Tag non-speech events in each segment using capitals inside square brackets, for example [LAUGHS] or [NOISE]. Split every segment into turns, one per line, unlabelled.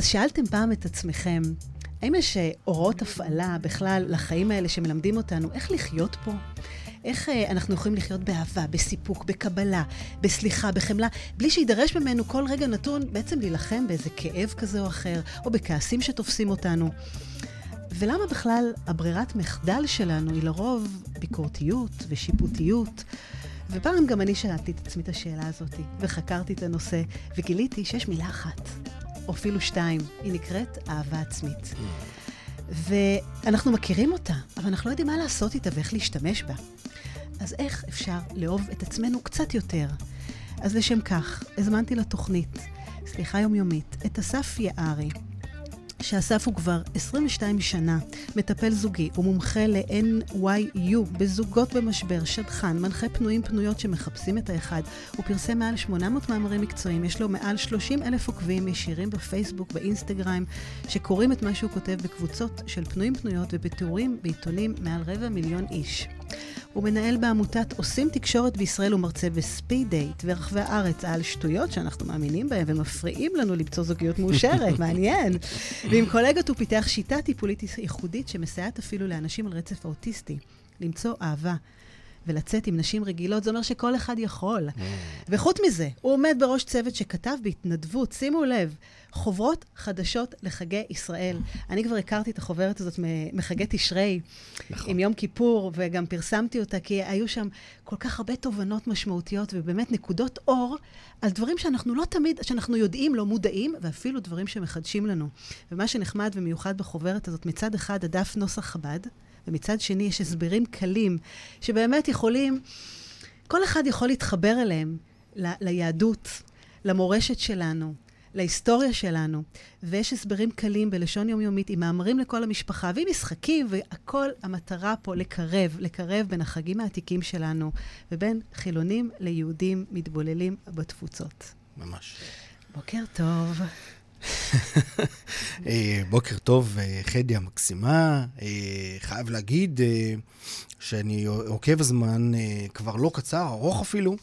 אז שאלתם פעם את עצמכם, האם יש אה, הוראות הפעלה בכלל לחיים האלה שמלמדים אותנו איך לחיות פה? איך אה, אנחנו יכולים לחיות באהבה, בסיפוק, בקבלה, בסליחה, בחמלה, בלי שידרש ממנו כל רגע נתון בעצם להילחם באיזה כאב כזה או אחר, או בכעסים שתופסים אותנו. ולמה בכלל הברירת מחדל שלנו היא לרוב ביקורתיות ושיפוטיות? ופעם גם אני שאלתי את עצמי את השאלה הזאת, וחקרתי את הנושא, וגיליתי שיש מילה אחת, או אפילו שתיים, היא נקראת אהבה עצמית. ואנחנו מכירים אותה, אבל אנחנו לא יודעים מה לעשות איתה ואיך להשתמש בה. אז איך אפשר לאהוב את עצמנו קצת יותר? אז לשם כך, הזמנתי לתוכנית, סליחה יומיומית, את אסף יערי, שאסף הוא כבר 22 שנה מטפל זוגי ומומחה ל-NYU בזוגות במשבר, שדכן, מנחה פנויים פנויות שמחפשים את האחד. הוא פרסם מעל 800 מאמרים מקצועיים, יש לו מעל 30 אלף עוקבים ישירים בפייסבוק, באינסטגרם, שקוראים את מה שהוא כותב בקבוצות של פנויים פנויות ובתיאורים בעיתונים מעל רבע מיליון איש. הוא מנהל בעמותת עושים תקשורת בישראל ומרצה בספיד דייט ורחבי הארץ על שטויות שאנחנו מאמינים בהן ומפריעים לנו למצוא זוגיות מאושרת, [LAUGHS] מעניין. ועם קולגות הוא פיתח שיטה טיפולית ייחודית שמסייעת אפילו לאנשים על רצף האוטיסטי למצוא אהבה. ולצאת עם נשים רגילות, זה אומר שכל אחד יכול. Mm. וחוץ מזה, הוא עומד בראש צוות שכתב בהתנדבות, שימו לב, חוברות חדשות לחגי ישראל. אני כבר הכרתי את החוברת הזאת מחגי תשרי, נכון. עם יום כיפור, וגם פרסמתי אותה, כי היו שם כל כך הרבה תובנות משמעותיות, ובאמת נקודות אור על דברים שאנחנו לא תמיד, שאנחנו יודעים, לא מודעים, ואפילו דברים שמחדשים לנו. ומה שנחמד ומיוחד בחוברת הזאת, מצד אחד, הדף נוסח חב"ד, ומצד שני יש הסברים קלים, שבאמת יכולים, כל אחד יכול להתחבר אליהם, ל- ליהדות, למורשת שלנו, להיסטוריה שלנו, ויש הסברים קלים בלשון יומיומית עם מאמרים לכל המשפחה, ועם משחקים, והכל, המטרה פה לקרב, לקרב בין החגים העתיקים שלנו, ובין חילונים ליהודים מתבוללים בתפוצות.
ממש.
בוקר טוב.
אה, בוקר טוב, אה, חדי המקסימה. אה, חייב להגיד שאני עוקב זמן כבר לא קצר, ארוך אפילו,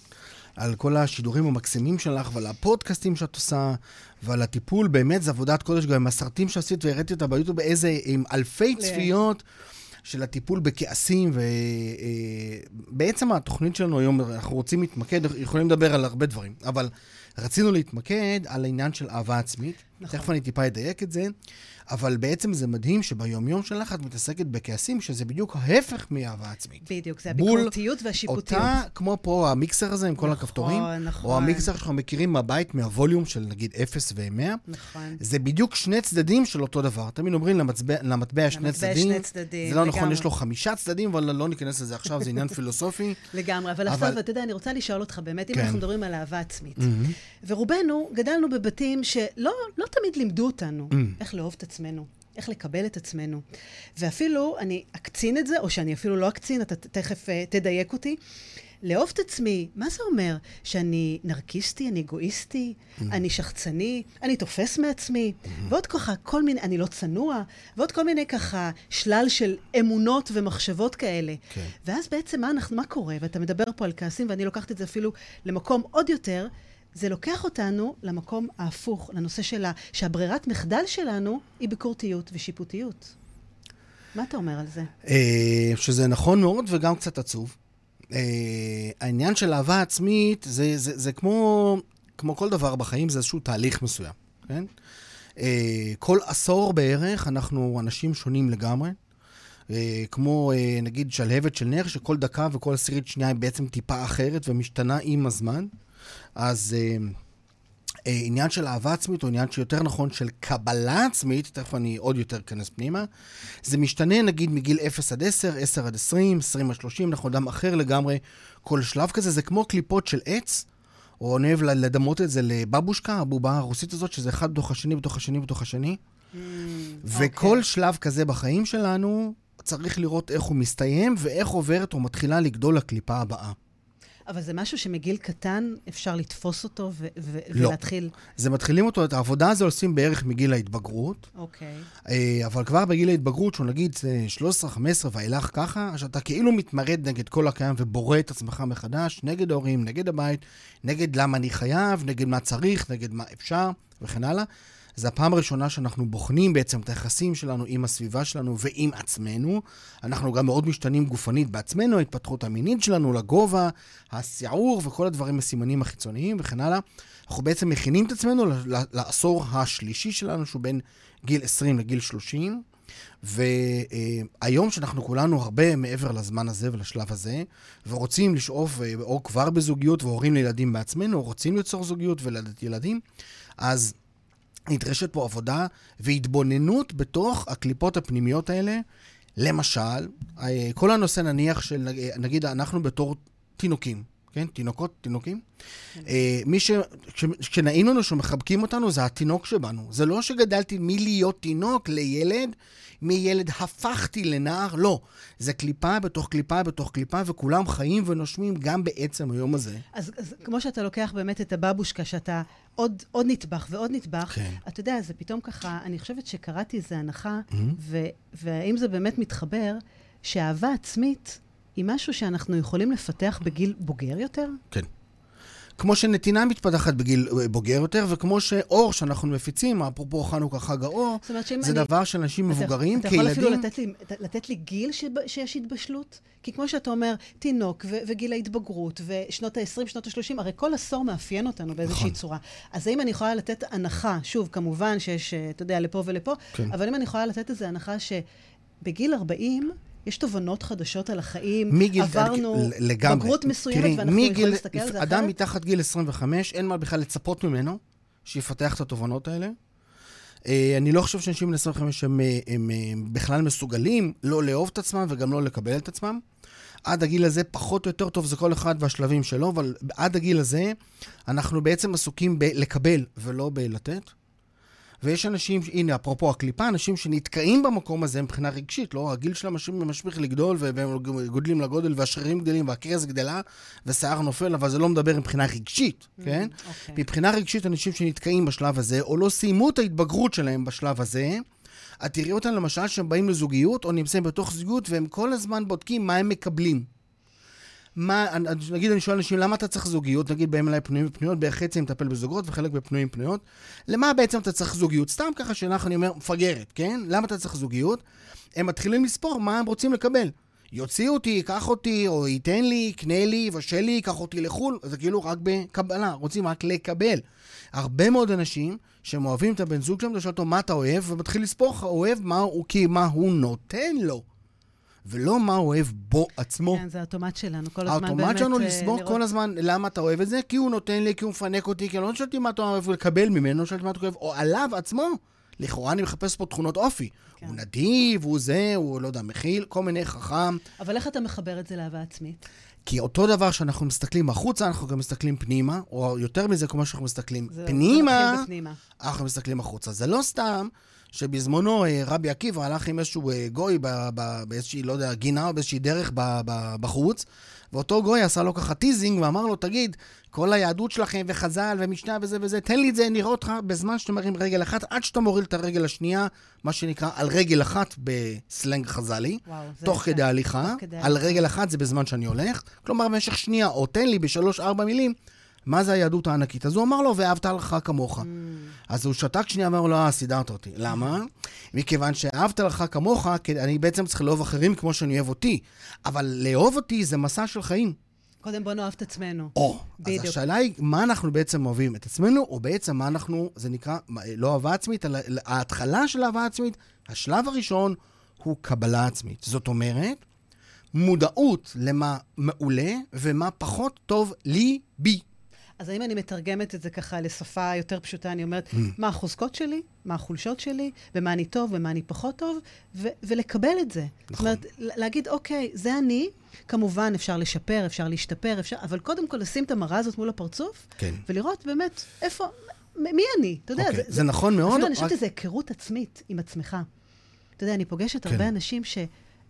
על כל השידורים המקסימים שלך ועל הפודקאסטים שאת עושה ועל הטיפול. באמת, זו עבודת קודש גם עם הסרטים שעשית והראיתי אותה ביוטיוב, איזה, עם אלפי צפיות. של הטיפול בכעסים, ובעצם התוכנית שלנו היום, אנחנו רוצים להתמקד, יכולים לדבר על הרבה דברים, אבל רצינו להתמקד על העניין של אהבה עצמית. נכון. תכף אני טיפה אדייק את זה. אבל בעצם זה מדהים שביומיום שלך את מתעסקת בכעסים, שזה בדיוק ההפך מאהבה עצמית.
בדיוק, זה הביקורתיות והשיפוטיות.
אותה, כמו פה המיקסר הזה עם כל נכון, הכפתורים, נכון. או המיקסר שאנחנו מכירים מהבית, מהווליום של נגיד 0 ו-100. נכון. זה בדיוק שני צדדים של אותו דבר. תמיד אומרים למטבע, למטבע שני צדדים. שני צדדים, זה לא נכון, יש לו חמישה צדדים, אבל לא ניכנס לזה עכשיו, זה עניין [LAUGHS] פילוסופי.
לגמרי, אבל, אבל... עכשיו, אתה יודע, אני רוצה לשאול אותך באמת, אם כן. אנחנו מדברים על אהבה עצמית. Mm-hmm. ורובנו גדלנו בבתים שלא לא תמיד לימדו אותנו mm. איך לאהוב את עצמנו. איך לקבל את עצמנו. ואפילו, אני אקצין את זה, או שאני אפילו לא אקצין, אתה תכף uh, תדייק אותי. לאהוב את עצמי, מה זה אומר? שאני נרקיסטי, אני אגואיסטי, mm-hmm. אני שחצני, אני תופס מעצמי, mm-hmm. ועוד ככה, כל מיני, אני לא צנוע, ועוד כל מיני ככה שלל של אמונות ומחשבות כאלה. כן. ואז בעצם מה, אנחנו, מה קורה? ואתה מדבר פה על כעסים, ואני לוקחת את זה אפילו למקום עוד יותר, זה לוקח אותנו למקום ההפוך, לנושא שלה, שהברירת מחדל שלנו היא ביקורתיות ושיפוטיות. מה אתה אומר על זה?
אה, שזה נכון מאוד וגם קצת עצוב. אה, העניין של אהבה עצמית זה, זה, זה כמו, כמו כל דבר בחיים, זה איזשהו תהליך מסוים, כן? אה, כל עשור בערך אנחנו אנשים שונים לגמרי. כמו נגיד שלהבת של נר, שכל דקה וכל עשירית שנייה היא בעצם טיפה אחרת ומשתנה עם הזמן. אז אה, אה, עניין של אהבה עצמית, או עניין שיותר נכון של קבלה עצמית, תכף אני עוד יותר אכנס פנימה, זה משתנה נגיד מגיל 0 עד 10, 10 עד 20, 20 עד 30, אנחנו אדם אחר לגמרי. כל שלב כזה זה כמו קליפות של עץ, או אני אוהב לדמות את זה לבבושקה, הבובה הרוסית הזאת, שזה אחד בתוך השני, בתוך השני, בתוך השני. Mm, וכל okay. אוקיי. שלב כזה בחיים שלנו, צריך לראות איך הוא מסתיים ואיך עוברת או מתחילה לגדול הקליפה הבאה.
אבל זה משהו שמגיל קטן אפשר לתפוס אותו ו- ו- לא. ולהתחיל...
זה מתחילים אותו, את העבודה הזו עושים בערך מגיל ההתבגרות.
אוקיי.
אה, אבל כבר בגיל ההתבגרות, שהוא נגיד 13-15 ואילך ככה, שאתה כאילו מתמרד נגד כל הקיים ובורא את עצמך מחדש, נגד ההורים, נגד הבית, נגד למה אני חייב, נגד מה צריך, נגד מה אפשר וכן הלאה. זו הפעם הראשונה שאנחנו בוחנים בעצם את היחסים שלנו עם הסביבה שלנו ועם עצמנו. אנחנו גם מאוד משתנים גופנית בעצמנו, ההתפתחות המינית שלנו, לגובה, הסיעור וכל הדברים הסימנים החיצוניים וכן הלאה. אנחנו בעצם מכינים את עצמנו לעשור השלישי שלנו, שהוא בין גיל 20 לגיל 30. והיום שאנחנו כולנו הרבה מעבר לזמן הזה ולשלב הזה, ורוצים לשאוף, אה, או כבר בזוגיות והורים לילדים בעצמנו, או רוצים ליצור זוגיות ולדת ילדים, אז נדרשת פה עבודה והתבוננות בתוך הקליפות הפנימיות האלה. למשל, אה, כל הנושא נניח של, נגיד, אנחנו בתור תינוקים, כן? תינוקות, תינוקים. כן. אה, מי ש... כשנעים לנו שמחבקים אותנו, זה התינוק שבנו. זה לא שגדלתי מלהיות תינוק לילד, מילד הפכתי לנער, לא. זה קליפה בתוך קליפה בתוך קליפה, וכולם חיים ונושמים גם בעצם היום הזה.
אז, אז כמו שאתה לוקח באמת את הבבושקה, שאתה עוד, עוד נטבח ועוד נטבח, כן. אתה יודע, זה פתאום ככה, אני חושבת שקראתי איזו הנחה, mm-hmm. ו, והאם זה באמת מתחבר, שאהבה עצמית היא משהו שאנחנו יכולים לפתח בגיל בוגר יותר?
כן. כמו שנתינה מתפתחת בגיל אה, בוגר יותר, וכמו שאור שאנחנו מפיצים, אפרופו חנוכה חג האור, זה אני, דבר של אנשים מבוגרים,
אתה, כילדים... אתה יכול אפילו לתת לי, לתת לי גיל ש, שיש התבשלות? כי כמו שאתה אומר, תינוק ו, וגיל ההתבגרות, ושנות ה-20, שנות ה-30, הרי כל עשור מאפיין אותנו באיזושהי נכון. צורה. אז האם אני יכולה לתת הנחה, שוב, כמובן שיש, אה, אתה יודע, לפה ולפה, כן. אבל אם אני יכולה לתת איזו הנחה שבגיל 40, יש תובנות חדשות על החיים, מגיל, עברנו לגמרי. בגרות מסוימת, תראי, ואנחנו מגיל, יכולים להסתכל על זה אחרת.
אדם מתחת גיל 25, אין מה בכלל לצפות ממנו שיפתח את התובנות האלה. אה, אני לא חושב שאנשים בני 25 הם, הם, הם, הם בכלל מסוגלים לא לאהוב את עצמם וגם לא לקבל את עצמם. עד הגיל הזה פחות או יותר טוב זה כל אחד והשלבים שלו, אבל עד הגיל הזה אנחנו בעצם עסוקים בלקבל ולא בלתת. ויש אנשים, הנה, אפרופו הקליפה, אנשים שנתקעים במקום הזה מבחינה רגשית, לא? הגיל שלהם משפיך לגדול, והם גודלים לגודל, והשרירים גדלים, והכרס גדלה, ושיער נופל, אבל זה לא מדבר מבחינה רגשית, mm, כן? Okay. אוקיי. מבחינה רגשית, אנשים שנתקעים בשלב הזה, או לא סיימו את ההתבגרות שלהם בשלב הזה, את תראי אותם למשל שהם באים לזוגיות, או נמצאים בתוך זוגיות, והם כל הזמן בודקים מה הם מקבלים. מה, נגיד אני שואל אנשים, למה אתה צריך זוגיות? נגיד באים אליי פנויים ופנויות, בערך חצי מטפל בזוגות וחלק בפנויים ופנויות. למה בעצם אתה צריך זוגיות? סתם ככה שאלה, אני אומר, מפגרת, כן? למה אתה צריך זוגיות? הם מתחילים לספור מה הם רוצים לקבל. יוציא אותי, ייקח אותי, או ייתן לי, יקנה לי, יבשל לי, ייקח אותי לחו"ל, זה כאילו רק בקבלה, רוצים רק לקבל. הרבה מאוד אנשים שהם אוהבים את הבן זוג שלהם, אתה שואל אותו מה אתה אוהב, ומתחיל לספור, אוהב מה הוא, כי מה הוא נותן לו. ולא מה אוהב בו עצמו.
כן, זה האוטומט שלנו, כל הזמן
באמת... האוטומט שלנו אה, לסבור. כל הזמן, למה אתה אוהב את זה? כי הוא נותן לי, כי הוא מפנק אותי, כי אני לא שואלתי מה אתה אוהב לקבל ממנו, שואלתי מה אתה אוהב, או עליו עצמו. לכאורה אני מחפש פה תכונות אופי. כן. הוא נדיב, הוא זה, הוא לא יודע, מכיל, כל מיני חכם.
אבל איך אתה מחבר את זה לאהבה עצמית?
כי אותו דבר שאנחנו מסתכלים החוצה, אנחנו גם מסתכלים פנימה, או יותר מזה, כמו שאנחנו מסתכלים פנימה, אנחנו מסתכלים החוצה. זה לא סתם שבזמנו אה, רבי עקיבא הלך עם איזשהו אה, גוי באיזושהי, לא יודע, גינה או באיזושהי דרך בחוץ, ואותו גוי עשה לו ככה teasing ואמר לו, תגיד, כל היהדות שלכם וחז"ל ומשנה וזה וזה, תן לי את זה, נראה אותך בזמן שאתה מרים רגל אחת, עד שאתה מוריד את הרגל השנייה, מה שנקרא על רגל אחת בסלנג חז"לי, וואו, תוך כדי הליכה, על רגל אחת זה בזמן שאני הולך, כלומר במשך שנייה, או תן לי בשלוש-ארבע מילים, מה זה היהדות הענקית? אז הוא אמר לו, ואהבת לך כמוך. Mm. אז הוא שתק שנייה ואמר לו, אה, סידרת אותי. למה? מכיוון שאהבת לך כמוך, אני בעצם צריך לאהוב אחרים כמו שאני אוהב אותי. אבל לאהוב אותי זה מסע של חיים.
קודם בוא נאהב את עצמנו.
או, בדיוק. אז השאלה היא, מה אנחנו בעצם אוהבים? את עצמנו, או בעצם מה אנחנו, זה נקרא, לא אהבה עצמית, אלא ההתחלה של אהבה עצמית, השלב הראשון הוא קבלה עצמית. זאת אומרת, מודעות למה מעולה ומה פחות טוב לי, בי.
אז האם אני מתרגמת את זה ככה לשפה יותר פשוטה, אני אומרת, mm. מה החוזקות שלי, מה החולשות שלי, ומה אני טוב ומה אני פחות טוב, ו- ולקבל את זה. נכון. זאת אומרת, להגיד, אוקיי, זה אני, כמובן אפשר לשפר, אפשר להשתפר, אפשר, אבל קודם כל לשים את המראה הזאת מול הפרצוף, כן. ולראות באמת איפה, מי אני? אתה יודע,
אוקיי, זה, זה, זה נכון מאוד. אפילו
אני חושבת שזו היכרות עצמית עם עצמך. אתה יודע, אני פוגשת כן. הרבה אנשים שהם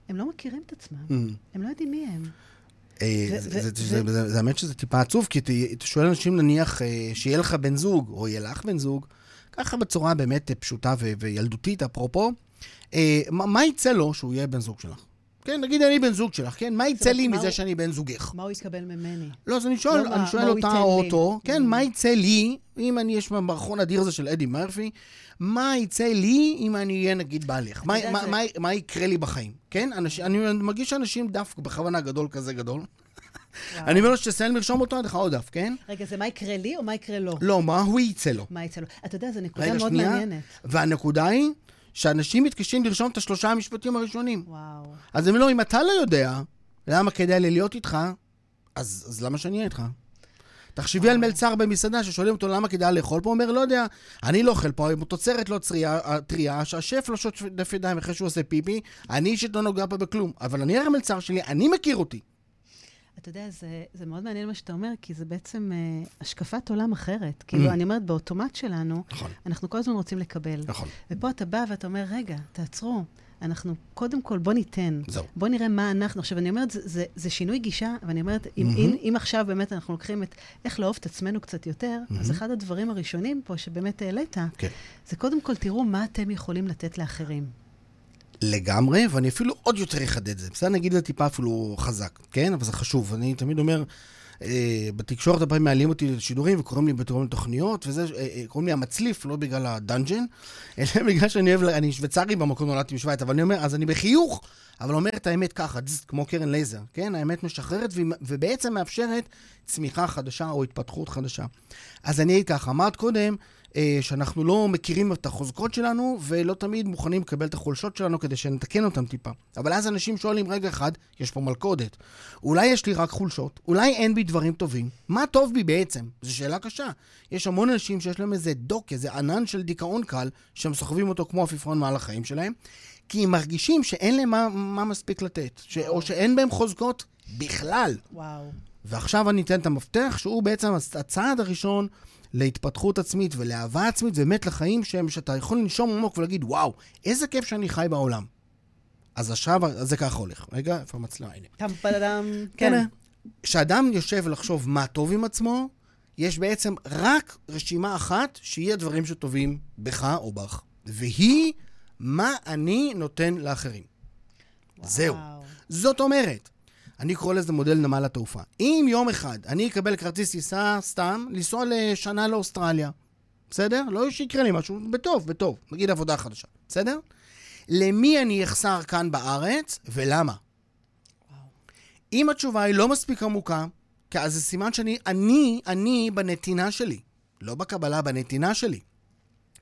לא מכירים את עצמם, mm. הם לא יודעים מי הם.
אה, זה האמת שזה טיפה עצוב, כי אתה שואל אנשים נניח אה, שיהיה לך בן זוג, או יהיה לך בן זוג, ככה בצורה באמת פשוטה וילדותית, אפרופו, אה, מה יצא לו שהוא יהיה בן זוג שלך? כן, נגיד אני בן זוג שלך, כן? מה יצא לי מזה שאני בן זוגך?
מה הוא יקבל ממני?
לא, אז אני שואל,
לא,
אני שואל אותה או? אותו, כן,
Mm.
מה יצא לי, אם אני, יש במערכון האדיר הזה של אדי מרפי, מה יצא לי אם אני אהיה נגיד בעלך? מה- מה- מה- מה יקרה לי בחיים? כן? אנשים- אני מרגיש שאנשים דף בכוונה גדול כזה גדול. אני אומר לו שתסיים לרשום אותו, אני לך עוד דף, כן?
רגע, זה מה יקרה לי או מה יקרה לו?
לא, מה הוא יצא לו?
מה יצא לו? אתה יודע, זו נקודה מאוד
שנייה.
מעניינת.
והנקודה היא שאנשים מתקשים לרשום את השלושה המשפטים הראשונים.
וואו.
אז הם לא, אם אתה לא יודע למה כדאי לי להיות איתך, אז, אז למה שאני אהיה איתך? תחשבי על מלצר במסעדה ששואלים אותו למה כדאי לאכול פה, הוא אומר, לא יודע, אני לא אוכל פה, תוצרת לא טריה, שהשף לא שוטף ידיים אחרי שהוא עושה פיפי, אני אישית לא נוגע פה בכלום. אבל אני הרי מלצר שלי, אני מכיר אותי.
אתה יודע, זה, זה מאוד מעניין מה שאתה אומר, כי זה בעצם אה, השקפת עולם אחרת. כאילו,
Mm.
אני אומרת, באוטומט שלנו,
נכון.
אנחנו כל הזמן רוצים לקבל.
נכון.
ופה אתה בא ואתה אומר, רגע, תעצרו. אנחנו, קודם כל, בוא ניתן.
זהו.
בוא נראה מה אנחנו. עכשיו, אני אומרת, זה, זה, זה שינוי גישה, ואני אומרת, אם,
מהמם.
אם, אם עכשיו באמת אנחנו לוקחים את איך לאהוב את עצמנו קצת יותר, אז
מהמם.
אחד הדברים הראשונים פה שבאמת העלית,
כן.
זה קודם כל, תראו מה אתם יכולים לתת לאחרים.
לגמרי, ואני אפילו עוד יותר אחדד את זה. בסדר, נגיד את זה טיפה אפילו חזק, כן? אבל זה חשוב. אני תמיד אומר, בתקשורת הרבה פעמים מעלים אותי לשידורים וקוראים לי בתור תוכניות, וזה, אה, אה, קוראים לי המצליף, לא בגלל הדאנג'ן, [LAUGHS] אלא בגלל שאני אוהב, אני שוויצרי במקום נולדתי בשוויץ, אבל אני אומר, אז אני בחיוך, אבל אומר את האמת ככה, דז, כמו קרן לייזר, כן? האמת משחררת ובעצם מאפשרת צמיחה חדשה או התפתחות חדשה. אז אני אגיד ככה, אמרת קודם, אה, שאנחנו לא מכירים את החוזקות שלנו, ולא תמיד מוכנים לקבל את החולשות שלנו כדי שנתקן אותן טיפה. אבל אז אנשים שואלים, רגע אחד, יש פה מלכודת. אולי יש לי רק חולשות? אולי אין בי דברים טובים? מה טוב בי בעצם? זו שאלה קשה. יש המון אנשים שיש להם איזה דוק, איזה ענן של דיכאון קל, שהם סוחבים אותו כמו עפיפון מעל החיים שלהם, כי הם מרגישים שאין להם מה, מה מספיק לתת, ש... או שאין בהם חוזקות בכלל.
וואו.
ועכשיו אני אתן את המפתח, שהוא בעצם הצעד הראשון להתפתחות עצמית ולאהבה עצמית, ובאמת לחיים שהם, שאתה יכול לנשום עמוק ולהגיד, וואו, איזה כיף שאני חי בעולם. אז עכשיו, אז זה ככה הולך. רגע, איפה המצלמה? הנה.
טם פלדם.
כן.
כן.
כשאדם יושב לחשוב מה טוב עם עצמו, יש בעצם רק רשימה אחת שיהיה דברים שטובים בך או בך, והיא מה אני נותן לאחרים. זהו.
וואו.
זאת אומרת, אני קורא לזה מודל נמל התעופה. אם יום אחד אני אקבל כרטיס טיסה סתם, לנסוע לשנה לאוסטרליה, בסדר? לא שיקרה לי משהו, בטוב, בטוב. נגיד עבודה חדשה, בסדר? למי אני אחסר כאן בארץ ולמה? אם התשובה היא לא מספיק עמוקה, כי אז זה סימן שאני, אני, אני בנתינה שלי. לא בקבלה, בנתינה שלי.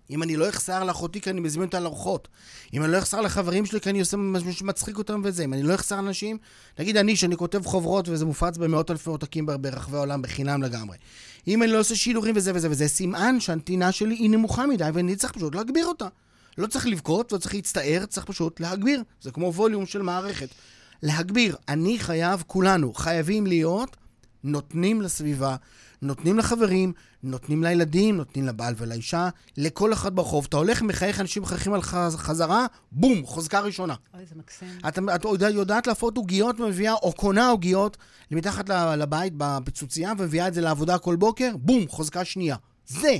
אם אני לא אחסר לאחותי כי אני מזמין אותה לארוחות, אם אני לא אחסר לחברים שלי כי אני עושה משהו שמצחיק אותם וזה, אם אני לא אחסר אנשים, נגיד אני, שאני כותב חוברות וזה מופץ במאות אלפי עותקים בר- ברחבי העולם בחינם לגמרי. אם אני לא עושה שידורים וזה וזה וזה, סימן שהנתינה שלי היא נמוכה מדי ואני צריך פשוט להגביר אותה. לא צריך לבכות, לא צריך להצטער, צריך פשוט להגביר. זה כמו ווליום של מערכת. להגביר. אני חייב, כולנו חייבים להיות נותנים לסביבה, נותנים לחברים, נותנים לילדים, נותנים לבעל ולאישה, לכל אחד ברחוב. אתה הולך, מחייך, אנשים מחייכים על חז- חזרה, בום, חוזקה ראשונה.
אוי, זה מקסים.
את, את יודע, יודעת להפות עוגיות ומביאה, או קונה עוגיות מתחת לבית בפיצוצייה ומביאה את זה לעבודה כל בוקר, בום, חוזקה שנייה. זה.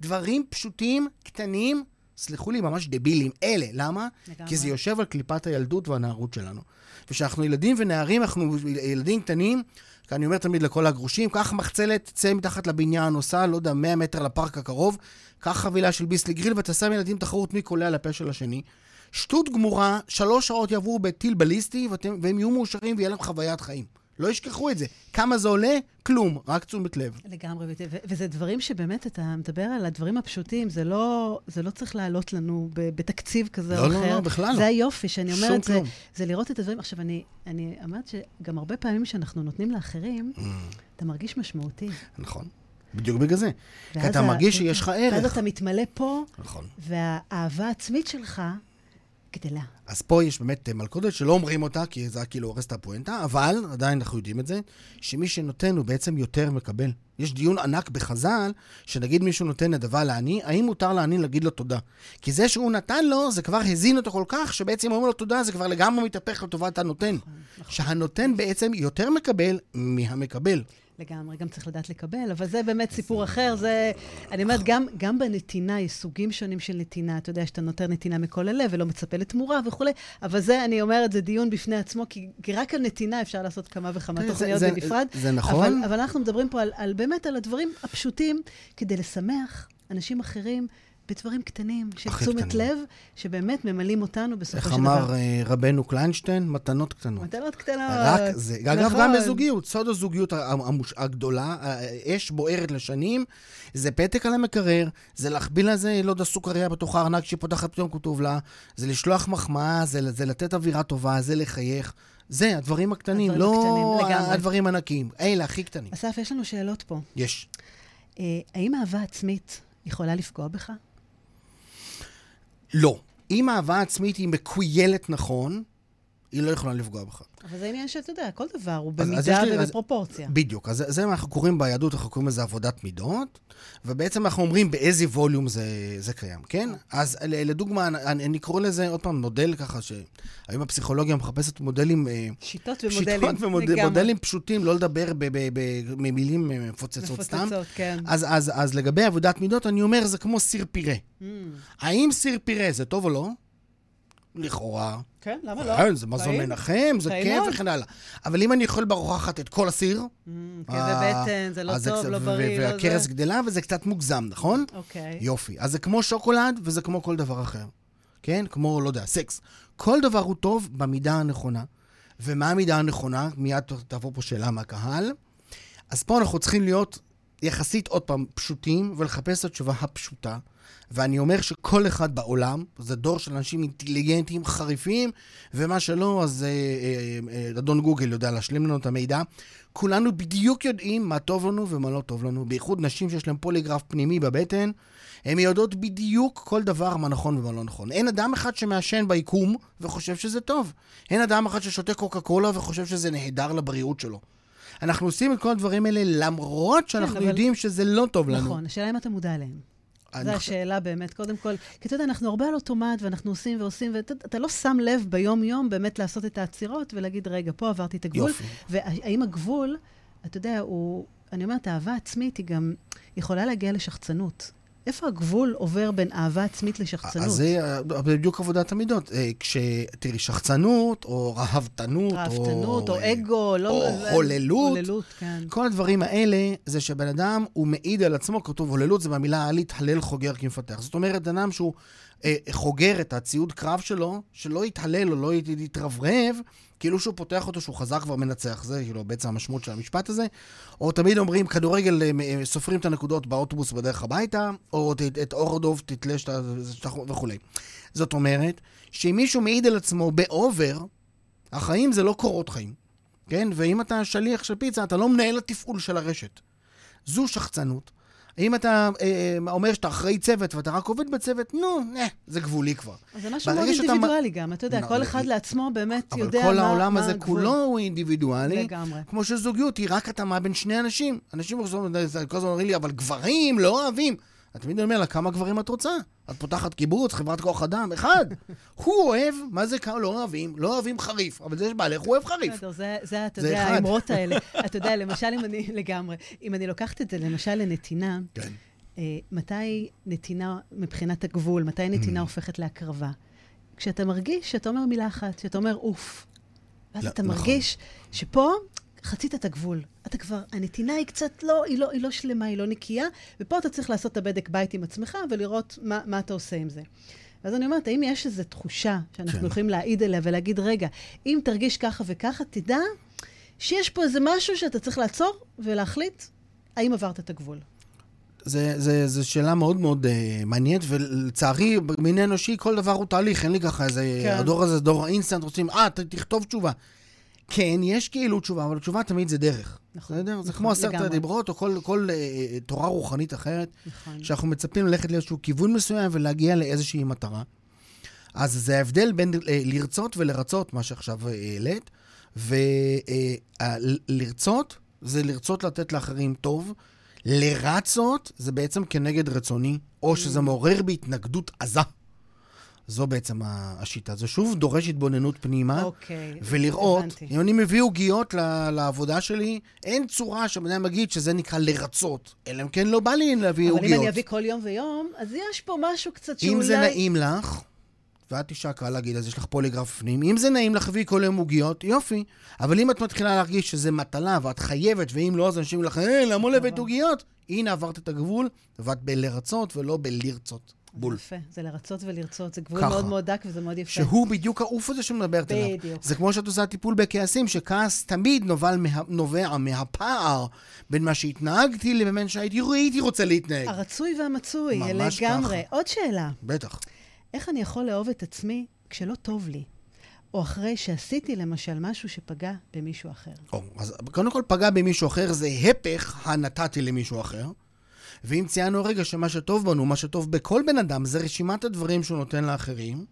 דברים פשוטים, קטנים, סלחו לי, ממש דבילים. אלה. למה?
לגמרי.
כי זה יושב על קליפת הילדות והנערות שלנו. וכשאנחנו ילדים ונערים, אנחנו ילדים קטנים, אני אומר תמיד לכל הגרושים, קח מחצלת, צא מתחת לבניין, נוסע, לא יודע, 100 מטר לפארק הקרוב, קח חבילה של ביסלי גריל ותעשה עם ילדים תחרות מי קולע לפה של השני. שטות גמורה, שלוש שעות יעברו בטיל בליסטי, ואתם, והם יהיו מאושרים ויהיה להם חוויית חיים. לא ישכחו את זה. כמה זה עולה? כלום, רק תשומת לב.
לגמרי, ו- ו- וזה דברים שבאמת, אתה מדבר על הדברים הפשוטים, זה לא, זה לא צריך לעלות לנו ב- בתקציב כזה
לא,
או
לא,
אחר.
לא, בכלל לא.
זה היופי, שאני אומרת, זה. זה לראות את הדברים. עכשיו, אני, אני אומרת שגם הרבה פעמים שאנחנו נותנים לאחרים,
Mm.
אתה מרגיש משמעותי.
נכון. בדיוק בגלל זה. כי
ואז
אתה מרגיש שיש לך
ואז
ערך.
אתה מתמלא פה,
נכון.
והאהבה העצמית שלך גדלה.
אז פה יש באמת אה, מלכודת שלא אומרים אותה, כי זה כאילו הורס את הפואנטה, אבל עדיין אנחנו יודעים את זה, שמי שנותן הוא בעצם יותר מקבל. יש דיון ענק בחז"ל, שנגיד מישהו נותן נדבה לעני, האם מותר לעני להגיד לו תודה? כי זה שהוא נתן לו, זה כבר הזין אותו כל כך, שבעצם אומרים לו תודה, זה כבר לגמרי מתהפך לטובת הנותן.
נכון, נכון.
שהנותן בעצם יותר מקבל מהמקבל.
לגמרי, גם צריך לדעת לקבל, אבל זה באמת סיפור אחר. זה, אני אומרת, גם, גם בנתינה יש סוגים שונים של נתינה. אתה יודע, שאתה נותן נתינה מכל הלב ולא מצפה לתמורה וכולי, אבל זה, אני אומרת, זה דיון בפני עצמו, כי, כי רק על נתינה אפשר לעשות כמה וכמה תוכניות
זה,
בנפרד.
זה, זה נכון.
אבל, אבל אנחנו מדברים פה על, על באמת על הדברים הפשוטים, כדי לשמח אנשים אחרים. בדברים קטנים, של תשומת לב, שבאמת ממלאים אותנו בסופו של דבר.
איך אמר אה, רבנו קליינשטיין? מתנות קטנות.
מתנות קטנות.
רק זה. נכון. אגב, גם בזוגיות, סוד הזוגיות הגדולה, אש בוערת לשנים, זה פתק על המקרר, זה להחביל לזה, לא יודע, סוכריה בתוך הארנק שהיא פותחת פתאום כתוב לה, זה לשלוח מחמאה, זה, זה לתת אווירה טובה, זה לחייך. זה, הדברים הקטנים, הדברים לא הקטנים, הדברים הענקיים. אלה, הכי קטנים.
אסף, יש לנו שאלות פה.
יש.
אה, האם אהבה עצמית יכולה לפגוע בך?
לא. אם אהבה עצמית היא מקוילת נכון, היא לא יכולה לפגוע בך.
אבל זה עניין שאתה יודע, כל דבר הוא במידה ובפרופורציה.
אז, בדיוק. אז זה מה אנחנו קוראים ביהדות, אנחנו קוראים לזה עבודת מידות, ובעצם אנחנו אומרים באיזה ווליום זה, זה קיים, כן? אז לדוגמה, אני, אני קורא לזה עוד פעם מודל ככה, שהיום הפסיכולוגיה מחפשת מודלים...
אה, שיטות ומודלים.
שיטות ומודלים [LAUGHS] פשוטים, לא לדבר במילים מפוצצות סתם.
מפוצצות, כן.
אז, אז, אז לגבי עבודת מידות, אני אומר, זה כמו סיר פירה. Mm. האם סיר פירה זה טוב או לא? לכאורה.
כן, למה לא?
כן, זה מזון מנחם, זה כיף וכן הלאה. אבל אם אני אוכל בארוחה אחת את כל הסיר...
כאבי mm, כן, בטן, זה לא טוב, לא בריא,
לא זה... והכרס גדלה, וזה קצת מוגזם, נכון?
אוקיי.
יופי. אז זה כמו שוקולד, וזה כמו כל דבר אחר. כן? כמו, לא יודע, סקס. כל דבר הוא טוב במידה הנכונה. ומה המידה הנכונה? מיד תבוא פה שאלה מהקהל. אז פה אנחנו צריכים להיות יחסית, עוד פעם, פשוטים, ולחפש את התשובה הפשוטה. ואני אומר שכל אחד בעולם, זה דור של אנשים אינטליגנטים, חריפים, ומה שלא, אז אה, אה, אה, אדון גוגל יודע להשלים לנו את המידע. כולנו בדיוק יודעים מה טוב לנו ומה לא טוב לנו, בייחוד נשים שיש להן פוליגרף פנימי בבטן. הן יודעות בדיוק כל דבר מה נכון ומה לא נכון. אין אדם אחד שמעשן ביקום וחושב שזה טוב. אין אדם אחד ששותה קוקה קולה וחושב שזה נהדר לבריאות שלו. אנחנו עושים את כל הדברים האלה למרות שאנחנו כן, אבל... יודעים שזה לא טוב לנו.
נכון, השאלה אם אתה מודע אליהם. זו השאלה באמת, קודם כל. כי אתה יודע, אנחנו הרבה על אוטומט, ואנחנו עושים ועושים, ואתה לא שם לב ביום-יום באמת לעשות את העצירות ולהגיד, רגע, פה עברתי את הגבול.
יופי.
והאם הגבול, אתה יודע, הוא... אני אומרת, אהבה עצמית היא גם יכולה להגיע לשחצנות. איפה הגבול עובר בין אהבה עצמית לשחצנות?
אז זה בדיוק עבודת המידות. אה, כשתראי, שחצנות, או רהבתנות,
רהבתנות, או, או אגו,
לא... או הוללות.
הוללות, כן.
כל הדברים האלה, זה שבן אדם, הוא מעיד על עצמו, כתוב הוללות, זה במילה להתהלל חוגר כמפתח. זאת אומרת, אדם שהוא אה, חוגר את הציוד קרב שלו, שלא יתהלל או לא יתרברב, כאילו שהוא פותח אותו שהוא חזק כבר מנצח, זה כאילו בעצם המשמעות של המשפט הזה. או תמיד אומרים, כדורגל, אה, אה, סופרים את הנקודות באוטובוס בדרך הביתה, או את, אורדוב תתלש וכולי. זאת אומרת, שאם מישהו מעיד על עצמו באובר, החיים זה לא קורות חיים, כן? ואם אתה שליח של פיצה, אתה לא מנהל התפעול של הרשת. זו שחצנות. אם אתה אה, אה, אומר שאתה אחראי צוות ואתה רק עובד בצוות, נו, נה, זה גבולי כבר.
זה משהו מאוד אינדיבידואלי גם, אתה יודע, כל אחד לעצמו באמת יודע
מה הגבול. אבל כל העולם הזה כולו הוא אינדיבידואלי.
לגמרי.
כמו שזוגיות היא רק התאמה בין שני אנשים. אנשים כל הזמן אומרים לי, אבל גברים לא אוהבים. את תמיד אומר לה, כמה גברים את רוצה? את פותחת קיבוץ, חברת כוח אדם, אחד. [LAUGHS] הוא אוהב, מה זה כמה לא אוהבים? לא אוהבים חריף, אבל זה יש בעלך, הוא אוהב חריף.
בסדר, זה, זה, אתה יודע, האמרות האלה. [LAUGHS] אתה יודע, למשל, אם אני, לגמרי, אם אני לוקחת את זה, למשל, לנתינה,
כן.
אה, מתי נתינה, מבחינת הגבול, מתי נתינה mm. הופכת להקרבה? כשאתה מרגיש שאתה אומר מילה אחת, שאתה אומר אוף. ואז לא, אתה נכון. מרגיש שפה חצית את הגבול. אתה כבר, הנתינה היא קצת לא, היא לא, היא לא שלמה, היא לא נקייה, ופה אתה צריך לעשות את הבדק בית עם עצמך ולראות מה, מה אתה עושה עם זה. ואז אני אומרת, האם יש איזו תחושה שאנחנו כן. יכולים להעיד עליה ולהגיד, רגע, אם תרגיש ככה וככה, תדע שיש פה איזה משהו שאתה צריך לעצור ולהחליט האם עברת את הגבול.
זו שאלה מאוד מאוד uh, מעניינת, ולצערי, במין אנושי כל דבר הוא תהליך, אין לי ככה איזה... כן. הדור הזה, דור האינסטנט, רוצים, אה, תכתוב תשובה. כן, יש כאילו תשובה, אבל התשובה תמיד זה דרך. נכון. בסדר? נכון, זה כמו עשרת הדיברות, או כל, כל uh, תורה רוחנית אחרת, נכון. שאנחנו מצפים ללכת לאיזשהו כיוון מסוים ולהגיע לאיזושהי מטרה. אז זה ההבדל בין uh, לרצות ולרצות, מה שעכשיו העלית, ולרצות uh, זה לרצות לתת לאחרים טוב. לרצות זה בעצם כנגד רצוני, או שזה מעורר בהתנגדות עזה. זו בעצם השיטה. זה שוב דורש התבוננות פנימה,
אוקיי,
ולראות,
הבנתי.
אם אני מביא עוגיות לעבודה שלי, אין צורה שבן אדם יגיד שזה נקרא לרצות, אלא אם כן לא בא לי להביא
אבל
עוגיות.
אם אני אביא כל יום ויום, אז יש פה משהו קצת שאולי...
אם זה נעים לך, ואת אישה קל להגיד, אז יש לך פוליגרף בפנים, אם זה נעים לך, הביא כל יום עוגיות, יופי. אבל אם את מתחילה להרגיש שזה מטלה ואת חייבת, ואם לא, אז אנשים לך, אה, למה לא הבאת עוגיות? הנה, עברת את הגבול, ואת בלרצות ולא בלרצות. בול.
יפה, זה לרצות ולרצות, זה גבול
ככה.
מאוד מאוד דק וזה מאוד יפה.
שהוא בדיוק העוף הזה שמדברת עליו.
בדיוק.
זה כמו שאת עושה טיפול בכעסים, שכעס תמיד נובע, מה, נובע מהפער בין מה שהתנהגתי לבין שהייתי הייתי רוצה להתנהג.
הרצוי והמצוי,
ממש
לגמרי.
ככה.
עוד שאלה,
בטח.
איך אני יכול לאהוב את עצמי כשלא טוב לי? או אחרי שעשיתי למשל משהו שפגע במישהו אחר.
או, אז קודם כל פגע במישהו אחר זה הפך הנתתי למישהו אחר. ואם ציינו רגע שמה שטוב בנו, מה שטוב בכל בן אדם, זה רשימת הדברים שהוא נותן לאחרים,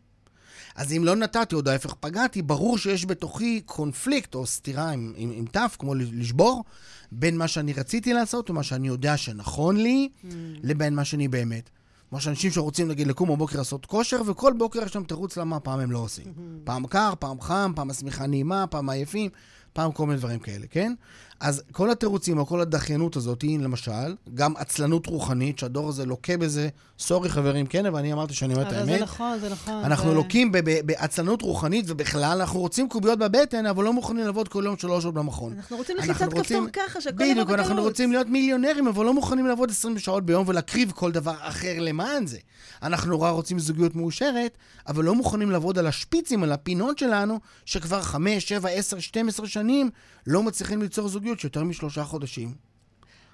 אז אם לא נתתי, או ההפך פגעתי, ברור שיש בתוכי קונפליקט או סתירה עם, עם, עם תף, כמו לשבור, בין מה שאני רציתי לעשות ומה שאני יודע שנכון לי,
Mm.
לבין מה שאני באמת. כמו שאנשים שרוצים, נגיד, לקום בבוקר לעשות כושר, וכל בוקר יש שם תירוץ למה פעם הם לא עושים. פעם קר, פעם חם, פעם השמיכה נעימה, פעם עייפים, פעם כל מיני דברים כאלה, כן? אז כל התירוצים או כל הדחיינות הזאת, היא למשל, גם עצלנות רוחנית, שהדור הזה לוקה בזה, סורי חברים, כן, אבל אני אמרתי שאני אומר את
אבל זה
האמת.
נכון, זה נכון.
אנחנו
זה-
לוקים בעצלנות רוחנית, ובכלל, אנחנו רוצים קוביות בבטן, אבל לא מוכנים לעבוד כל יום שלוש שעות במכון.
אנחנו רוצים
אנחנו
לחיצת כפתור ככה, שהכל
בדיוק,
יבוא
אנחנו
בקלות.
רוצים להיות מיליונרים, אבל לא מוכנים לעבוד 20 שעות ביום ולהקריב כל דבר אחר למען זה. אנחנו נורא רוצים זוגיות מאושרת, אבל לא מוכנים לעבוד על השפיצים, על הפינות שלנו, שכבר 5, 7, 10, 12 שנים לא מצליחים ליצור זוגיות שיותר משלושה חודשים,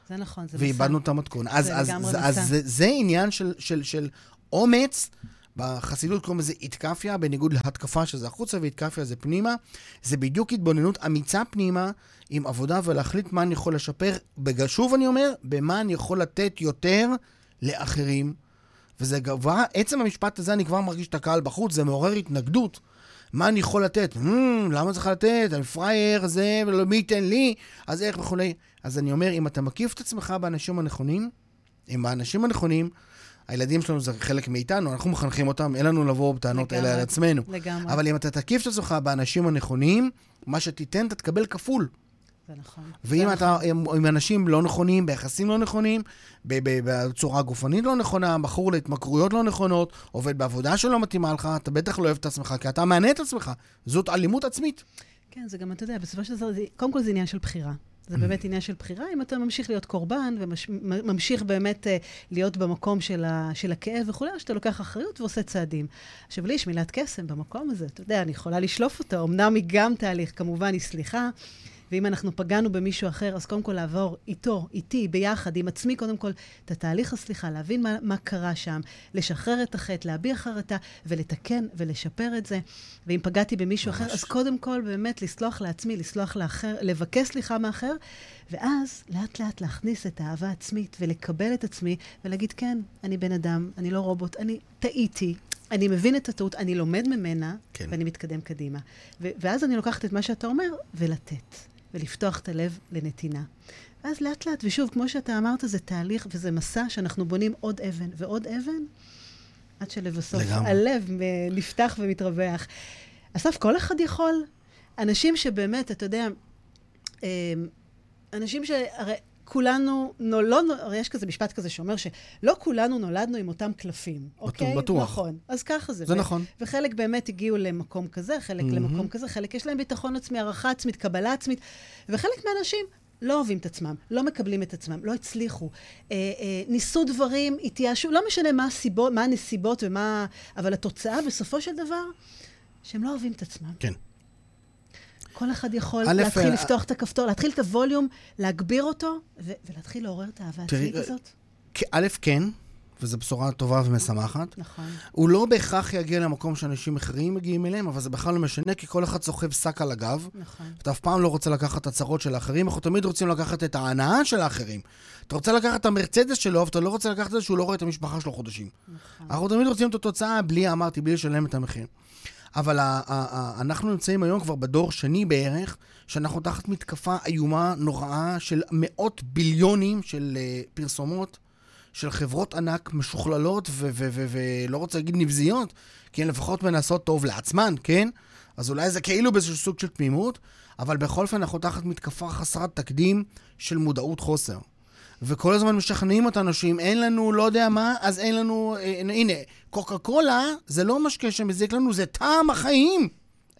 זה נכון, זה מסע.
ואיבדנו את המתכון. אז,
זה
אז,
מסע.
אז זה, זה עניין של, של, של אומץ. בחסידות קוראים לזה איתקפיה, בניגוד להתקפה שזה החוצה ואיתקפיה זה פנימה. זה בדיוק התבוננות אמיצה פנימה עם עבודה ולהחליט מה אני יכול לשפר. שוב אני אומר, במה אני יכול לתת יותר לאחרים. וזה כבר, עצם המשפט הזה, אני כבר מרגיש את הקהל בחוץ, זה מעורר התנגדות. מה אני יכול לתת? Hmm, למה צריך לתת? אני פראייר, זה, מי ייתן לי? אז איך וכולי. אז אני אומר, אם אתה מקיף את עצמך באנשים הנכונים, עם האנשים הנכונים, הילדים שלנו זה חלק מאיתנו, אנחנו מחנכים אותם, אין לנו לבוא בטענות
לגמרי.
האלה על עצמנו.
לגמרי,
אבל אם אתה תקיף את עצמך באנשים הנכונים, מה שתיתן, אתה תקבל כפול.
זה נכון.
ואם
זה
אתה עם, עם אנשים לא נכונים, ביחסים לא נכונים, בצורה גופנית לא נכונה, בחור להתמכרויות לא נכונות, עובד בעבודה שלא מתאימה לך, אתה בטח לא אוהב את עצמך, כי אתה מענה את עצמך. זאת אלימות עצמית.
כן, זה גם, אתה יודע, בסופו של דבר, קודם כל זה עניין של בחירה. זה
Mm.
באמת עניין של בחירה, אם אתה ממשיך להיות קורבן וממשיך באמת אה, להיות במקום של, ה, של הכאב וכולי, או שאתה לוקח אחריות ועושה צעדים. עכשיו, לי יש מילת קסם במקום הזה, אתה יודע, אני יכולה לשלוף אותה, אמנם היא גם תהליך, כמובן, היא סליחה, ואם אנחנו פגענו במישהו אחר, אז קודם כל לעבור איתו, איתי, ביחד, עם עצמי, קודם כל, את התהליך הסליחה, להבין מה, מה קרה שם, לשחרר את החטא, להביע חרטה, ולתקן ולשפר את זה. ואם פגעתי במישהו
ממש.
אחר, אז קודם כל באמת לסלוח לעצמי, לסלוח לאחר, לבקש סליחה מאחר, ואז לאט לאט להכניס את האהבה העצמית ולקבל את עצמי ולהגיד, כן, אני בן אדם, אני לא רובוט, אני טעיתי. אני מבין את הטעות, אני לומד ממנה,
כן.
ואני מתקדם קדימה. ו- ואז אני לוקחת את מה שאתה אומר, ולתת, ולפתוח את הלב לנתינה. ואז לאט לאט, ושוב, כמו שאתה אמרת, זה תהליך וזה מסע שאנחנו בונים עוד אבן ועוד אבן, עד שלבסוף
לגמרי.
הלב נפתח ומתרווח. אסף, כל אחד יכול? אנשים שבאמת, אתה יודע, אה, אנשים שהרי כולנו, נו, לא, נו- הרי יש כזה משפט כזה שאומר שלא כולנו נולדנו עם אותם קלפים, אוקיי?
בטוח.
נכון. אז ככה זה.
זה
ו-
נכון.
וחלק באמת הגיעו למקום כזה, חלק
מהמם.
למקום כזה, חלק יש להם ביטחון עצמי, הערכה עצמית, קבלה עצמית, וחלק מהאנשים לא אוהבים את עצמם, לא מקבלים את עצמם, לא הצליחו. אה, אה, ניסו דברים, התייאשו, לא משנה מה הסיבות, מה הנסיבות ומה... אבל התוצאה בסופו של דבר, שהם לא אוהבים את עצמם.
כן.
כל אחד יכול
א',
להתחיל
אה,
לפתוח את הכפתור, להתחיל את הווליום, להגביר אותו, ו- ולהתחיל לעורר את האהבה העצמית
אה,
הזאת.
א', כן, וזו בשורה טובה ומשמחת.
נכון.
הוא לא בהכרח יגיע למקום שאנשים אחרים מגיעים אליהם, אבל זה בכלל לא משנה, כי כל אחד סוחב שק על הגב.
נכון.
אתה אף פעם לא רוצה לקחת את הצרות של האחרים, אנחנו תמיד רוצים לקחת את ההנאה של האחרים. אתה רוצה לקחת את המרצדס שלו, אבל אתה לא רוצה לקחת את זה שהוא לא רואה את המשפחה שלו חודשים.
נכון.
אנחנו תמיד רוצים את התוצאה בלי, אמרתי, בלי לשלם את המחיר. אבל ה- ה- ה- אנחנו נמצאים היום כבר בדור שני בערך, שאנחנו תחת מתקפה איומה, נוראה, של מאות ביליונים של uh, פרסומות, של חברות ענק משוכללות ולא רוצה להגיד נבזיות, כי הן לפחות מנסות טוב לעצמן, כן? אז אולי זה כאילו באיזשהו סוג של תמימות, אבל בכל אופן אנחנו תחת מתקפה חסרת תקדים של מודעות חוסר. וכל הזמן משכנעים אותנו שאם אין לנו לא יודע מה, אז אין לנו... אה, הנה, קוקה קולה זה לא משקה שמזיק לנו, זה טעם החיים.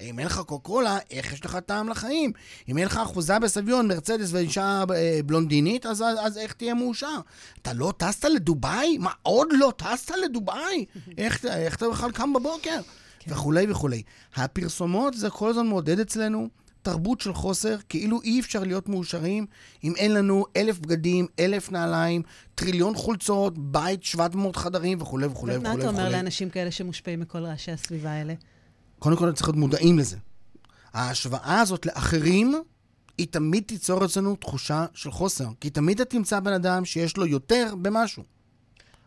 אם אין לך קוקה קולה, איך יש לך טעם לחיים? אם אין לך אחוזה בסביון, מרצדס ואישה אה, בלונדינית, אז, אז, אז איך תהיה מאושר? אתה לא טסת לדובאי? מה, עוד לא טסת לדובאי? איך, איך אתה בכלל קם בבוקר? כן. וכולי וכולי. הפרסומות זה כל הזמן מעודד אצלנו תרבות של חוסר, כאילו אי אפשר להיות מאושרים אם אין לנו אלף בגדים, אלף נעליים, טריליון חולצות, בית, 700 חדרים וכולי וכולי וכולי.
ומה אתה אומר לאנשים כאלה שמושפעים מכל רעשי הסביבה האלה?
קודם כל, צריך להיות מודעים לזה. ההשוואה הזאת לאחרים, היא תמיד תיצור אצלנו תחושה של חוסר. כי תמיד אתה תמצא בן אדם שיש לו יותר במשהו.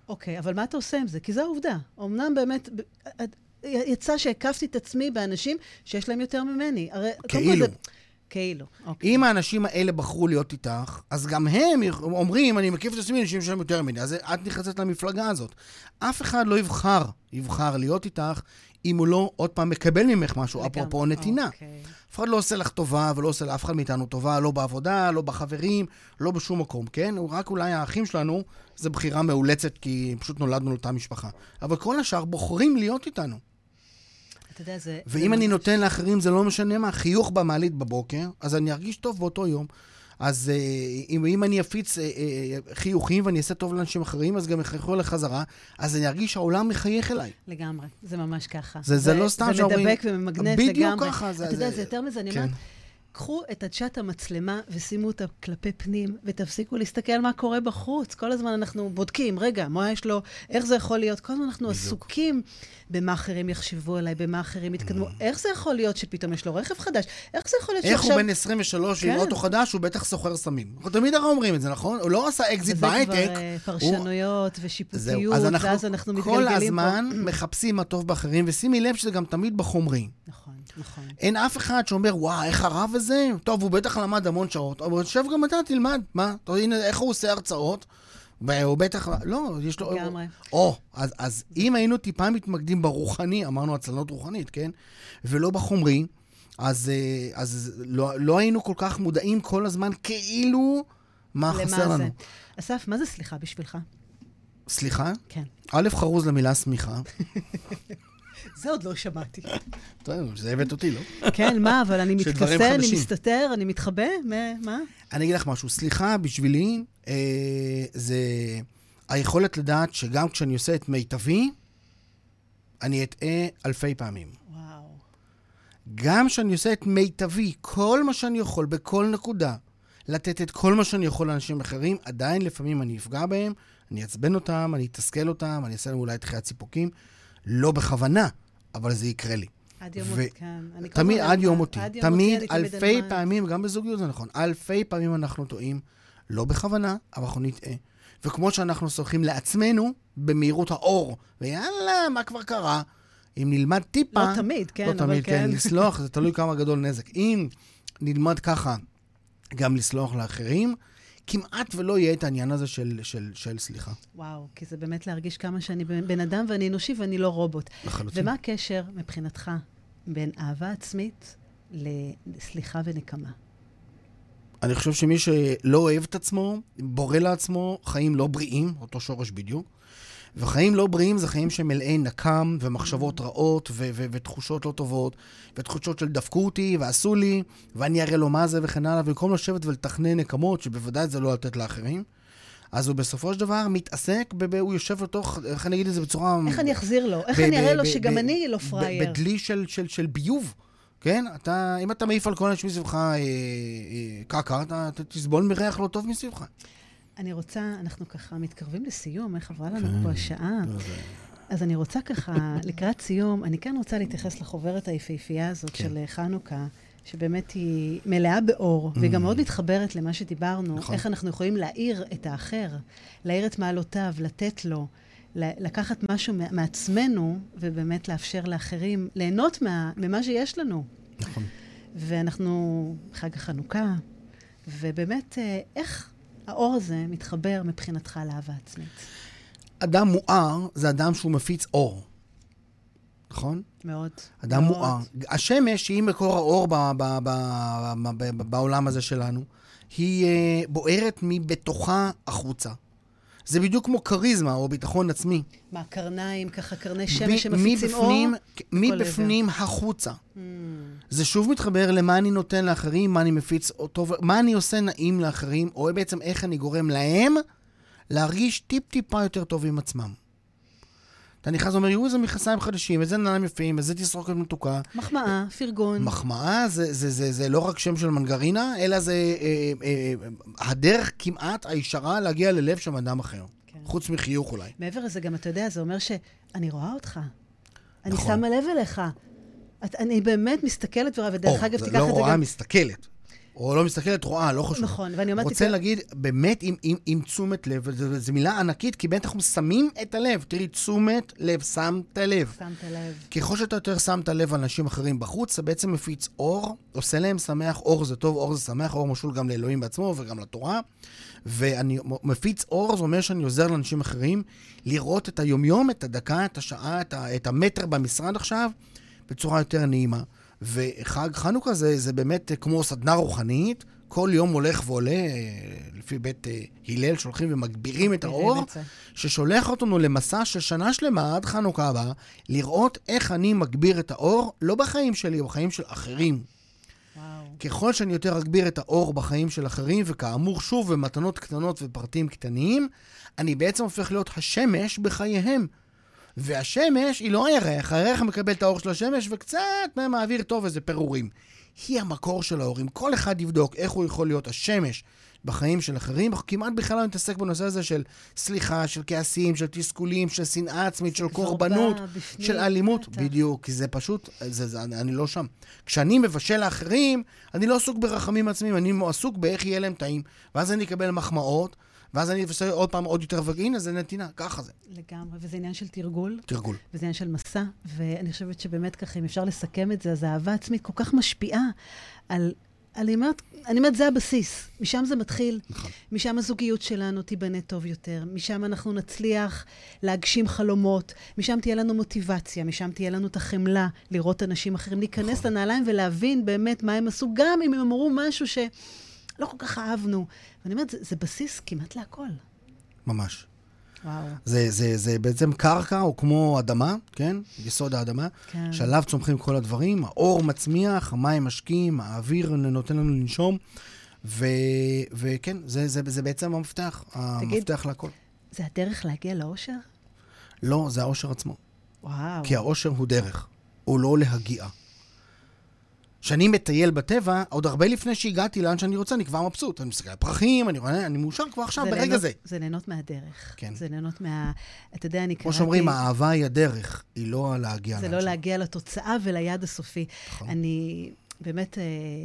אוקיי, okay, אבל מה אתה עושה עם זה? כי זו העובדה. אמנם באמת, יצא שהקפתי את עצמי באנשים שיש להם יותר ממני. הרי,
כאילו.
כאילו,
אוקיי. אם האנשים האלה בחרו להיות איתך, אז גם הם אומרים, אני מקיף את עצמי אנשים שלהם יותר ממני, אז את נכנסת למפלגה הזאת. אף אחד לא יבחר, יבחר להיות איתך, אם הוא לא עוד פעם מקבל ממך משהו. אפרופו נתינה. אוקיי. אף אחד לא עושה לך טובה ולא עושה לאף אחד מאיתנו טובה, לא בעבודה, לא בחברים, לא בשום מקום, כן? הוא רק אולי האחים שלנו, זו בחירה מאולצת, כי פשוט נולדנו לאותה משפחה. אבל כל השאר בוחרים להיות איתנו.
אתה יודע, זה...
ואם זה אני ממש... נותן לאחרים, זה לא משנה מה, חיוך במעלית בבוקר, אז אני ארגיש טוב באותו יום. אז אה, אם, אם אני אפיץ אה, אה, חיוכים ואני אעשה טוב לאנשים אחרים, אז גם יחייכו אליי חזרה, אז אני ארגיש שהעולם מחייך אליי.
לגמרי, זה ממש ככה.
זה, זה לא סתם
שאומרים... זה מדבק וממגנט לגמרי.
בדיוק ככה.
זה, אתה יודע, זה יותר מזה, אני כן. אומרת... קחו את עדשת המצלמה ושימו אותה כלפי פנים, ותפסיקו להסתכל מה קורה בחוץ. כל הזמן אנחנו בודקים, רגע, מה יש לו, איך זה יכול להיות? כל הזמן אנחנו בדיוק. עסוקים במה אחרים יחשבו עליי, במה אחרים יתקדמו. אממ. איך זה יכול להיות שפתאום יש לו רכב חדש? איך זה יכול להיות
שעכשיו... איך הוא בן 23 כן. עם אוטו חדש, הוא בטח סוחר סמים. אנחנו תמיד הרי אומרים את זה, נכון? הוא לא עשה אקזיט בהייטק.
זה כבר אה, פרשנויות. ושיפוטיות, ואז אנחנו מתגלגלים
פה. כל הזמן [CLEARS THROAT] מחפשים מה טוב באחרים, ושימי לב שזה גם תמיד בחומרי.
נכון, נכון.
אין אף אחד שאומר, וואו, איך הרב הזה? טוב, הוא בטח למד המון שעות, אבל שב גם אתה, תלמד. מה? הנה, איך הוא עושה הרצאות? הוא בטח, לא, יש לו...
לגמרי.
או, אז, אז אם היינו טיפה מתמקדים ברוחני, אמרנו הצלנות רוחנית, כן? ולא בחומרי, אז, אה, אז לא, לא היינו כל כך מודעים כל הזמן כאילו מה חסר לנו.
אסף, מה זה סליחה בשבילך?
סליחה?
כן.
א', חרוז למילה סמיכה. [LAUGHS]
זה עוד לא שמעתי.
טוב, זה הבאת אותי, לא?
כן, מה, אבל אני מתכסה, אני מסתתר, אני מתחבא, מה?
אני אגיד לך משהו. סליחה, בשבילי, אה, זה היכולת לדעת שגם כשאני עושה את מיטבי, אני אטעה אלפי פעמים.
וואו.
גם כשאני עושה את מיטבי, כל מה שאני יכול, בכל נקודה, לתת את כל מה שאני יכול לאנשים אחרים, עדיין לפעמים אני אפגע בהם, אני אעצבן אותם, אני אתסכל אותם, אני אעשה להם אולי דחיית סיפוקים. לא בכוונה, אבל זה יקרה לי.
עד יום מותי, כן.
תמיד, עד יום מותי. תמיד, אלפי פעמים, גם בזוגיות זה נכון, אלפי פעמים אנחנו טועים, לא בכוונה, אבל אנחנו נטעה. וכמו שאנחנו סולחים לעצמנו, במהירות האור, ויאללה, מה כבר קרה? אם נלמד טיפה...
לא תמיד, כן,
לא
אבל
תמיד,
כן.
כן, לסלוח, זה תלוי כמה גדול נזק. אם נלמד ככה גם לסלוח לאחרים, כמעט ולא יהיה את העניין הזה של, של, של סליחה.
וואו, כי זה באמת להרגיש כמה שאני בן אדם ואני אנושי ואני לא רובוט.
לחלוטין.
ומה הקשר מבחינתך בין אהבה עצמית לסליחה ונקמה?
אני חושב שמי שלא אוהב את עצמו, בורא לעצמו חיים לא בריאים, אותו שורש בדיוק. וחיים לא בריאים זה חיים שמלאי נקם ומחשבות רעות ו- ו- ותחושות לא טובות, ותחושות של דפקו אותי ועשו לי, ואני אראה לו מה זה וכן הלאה, ובמקום לשבת ולתכנן נקמות, שבוודאי זה לא לתת לאחרים, אז הוא בסופו של דבר מתעסק, ב- הוא יושב לתוך, איך אני אגיד את זה בצורה...
איך אני אחזיר לו? איך אני אראה לו שגם אני לא פראייר?
בדלי של, של, של ביוב. כן? אתה, אם אתה מעיף על כל אנשים מסביבך אה, אה, קעקע, אתה, אתה תסבול מריח לא טוב מסביבך.
אני רוצה, אנחנו ככה מתקרבים לסיום, איך עברה לנו כן, פה השעה. אז אני רוצה ככה, [LAUGHS] לקראת סיום, אני כן רוצה להתייחס לחוברת היפהפייה הזאת כן. של חנוכה, שבאמת היא מלאה באור, mm. והיא גם מאוד מתחברת למה שדיברנו, נכון. איך אנחנו יכולים להאיר את האחר, להאיר את מעלותיו, לתת לו, לקחת משהו מעצמנו, ובאמת לאפשר לאחרים ליהנות מה, ממה שיש לנו.
נכון.
ואנחנו חג החנוכה, ובאמת, אה, איך האור הזה מתחבר מבחינתך לאהבה עצמית.
אדם מואר זה אדם שהוא מפיץ אור. נכון?
מאוד.
אדם
מאוד.
מואר. השמש, שהיא מקור האור ב- ב- ב- ב- ב- בעולם הזה שלנו, היא אה, בוערת מבתוכה החוצה. זה בדיוק כמו כריזמה או ביטחון עצמי.
מה, קרניים, ככה קרני שמש שמפיצים אור?
מבפנים החוצה.
Mm,
זה שוב מתחבר למה אני נותן לאחרים, מה אני מפיץ אותו, מה אני עושה נעים לאחרים, או בעצם איך אני גורם להם להרגיש טיפ-טיפה יותר טוב עם עצמם. אתה נכנס ואומר, יהיו איזה מכנסיים חדשים, איזה נעליים יפים, איזה תסרוקת מתוקה.
מחמאה, פרגון.
מחמאה זה, זה, זה, זה לא רק שם של מנגרינה, אלא זה אה, אה, הדרך כמעט הישרה להגיע ללב של אדם אחר.
כן.
חוץ מחיוך אולי.
מעבר לזה, גם אתה יודע, זה אומר שאני רואה אותך. אני
נכון.
שמה לב אליך. את, אני באמת מסתכלת ורואה, ודרך אגב,
זה
תיקח
לא
את זה
רואה,
גם...
מסתכלת. או לא מסתכלת, רואה, לא חשוב.
נכון, ואני אומרת...
רוצה להגיד, באמת, עם, עם, עם תשומת לב, וזו מילה ענקית, כי באמת אנחנו שמים את הלב. תראי, תשומת לב, שמת לב.
שמת לב.
ככל שאתה יותר שמת לב על אנשים אחרים בחוץ, אתה בעצם מפיץ אור, עושה להם שמח, אור זה טוב, אור זה שמח, אור משול גם לאלוהים בעצמו וגם לתורה. ואני מפיץ אור, זה אומר שאני עוזר לאנשים אחרים לראות את היומיום, את הדקה, את השעה, את, ה, את המטר במשרד עכשיו, בצורה יותר נעימה. וחג חנוכה זה, זה באמת כמו סדנה רוחנית, כל יום הולך ועולה, לפי בית אה, הלל, שהולכים ומגבירים את האור. ששולח אותנו למסע של שנה שלמה עד חנוכה הבא, לראות איך אני מגביר את האור, לא בחיים שלי, בחיים של אחרים.
וואו.
ככל שאני יותר אגביר את האור בחיים של אחרים, וכאמור, שוב, במתנות קטנות ופרטים קטנים, אני בעצם הופך להיות השמש בחייהם. והשמש היא לא הירח, הירח מקבל את האור של השמש וקצת מהם מעביר טוב איזה פירורים. היא המקור של האור. אם כל אחד יבדוק איך הוא יכול להיות השמש בחיים של אחרים, אנחנו כמעט בכלל לא נתעסק בנושא הזה של סליחה, של כעסים, של תסכולים, של שנאה עצמית, של קורבנות,
בפנים,
של אלימות.
בטח.
בדיוק, כי זה פשוט, זה, זה, אני, אני לא שם. כשאני מבשל לאחרים, אני לא עסוק ברחמים עצמיים, אני עסוק באיך יהיה להם טעים. ואז אני אקבל מחמאות, ואז אני אעשה עוד פעם עוד יותר, והנה, זה נתינה, ככה זה.
לגמרי, וזה עניין של תרגול,
תרגול.
וזה עניין של מסע, ואני חושבת שבאמת ככה, אם אפשר לסכם את זה, אז האהבה עצמית כל כך משפיעה על... אני אומרת, אני אומרת, זה הבסיס. משם זה מתחיל.
נכון.
משם הזוגיות שלנו תיבנה טוב יותר. משם אנחנו נצליח להגשים חלומות. משם תהיה לנו מוטיבציה. משם תהיה לנו את החמלה לראות אנשים אחרים, להיכנס
נכון.
לנעליים ולהבין באמת מה הם עשו, גם אם הם אמרו משהו שלא כל כך אהבנו. ואני אומרת, זה, זה בסיס כמעט להכל.
ממש.
וואו.
זה, זה, זה בעצם קרקע, או כמו אדמה, כן? יסוד האדמה,
כן.
שעליו צומחים כל הדברים, האור מצמיח, המים משקים, האוויר נותן לנו לנשום, ו, וכן, זה, זה, זה בעצם המפתח, המפתח להכל.
זה הדרך להגיע לאושר?
לא, זה האושר עצמו.
וואו.
כי האושר הוא דרך, הוא לא להגיע. כשאני מטייל בטבע, עוד הרבה לפני שהגעתי לאן שאני רוצה, אני כבר מבסוט. אני מסתכל על פרחים, אני רואה, אני מאושר כבר עכשיו, ברגע
ליהנות,
זה.
זה ליהנות מהדרך.
כן.
זה ליהנות מה... אתה יודע, אני קראתי...
כמו שאומרים, האהבה היא הדרך, היא לא להגיע
זה
לאן
לא
שם.
להגיע לתוצאה וליעד הסופי.
נכון.
אני באמת, אה,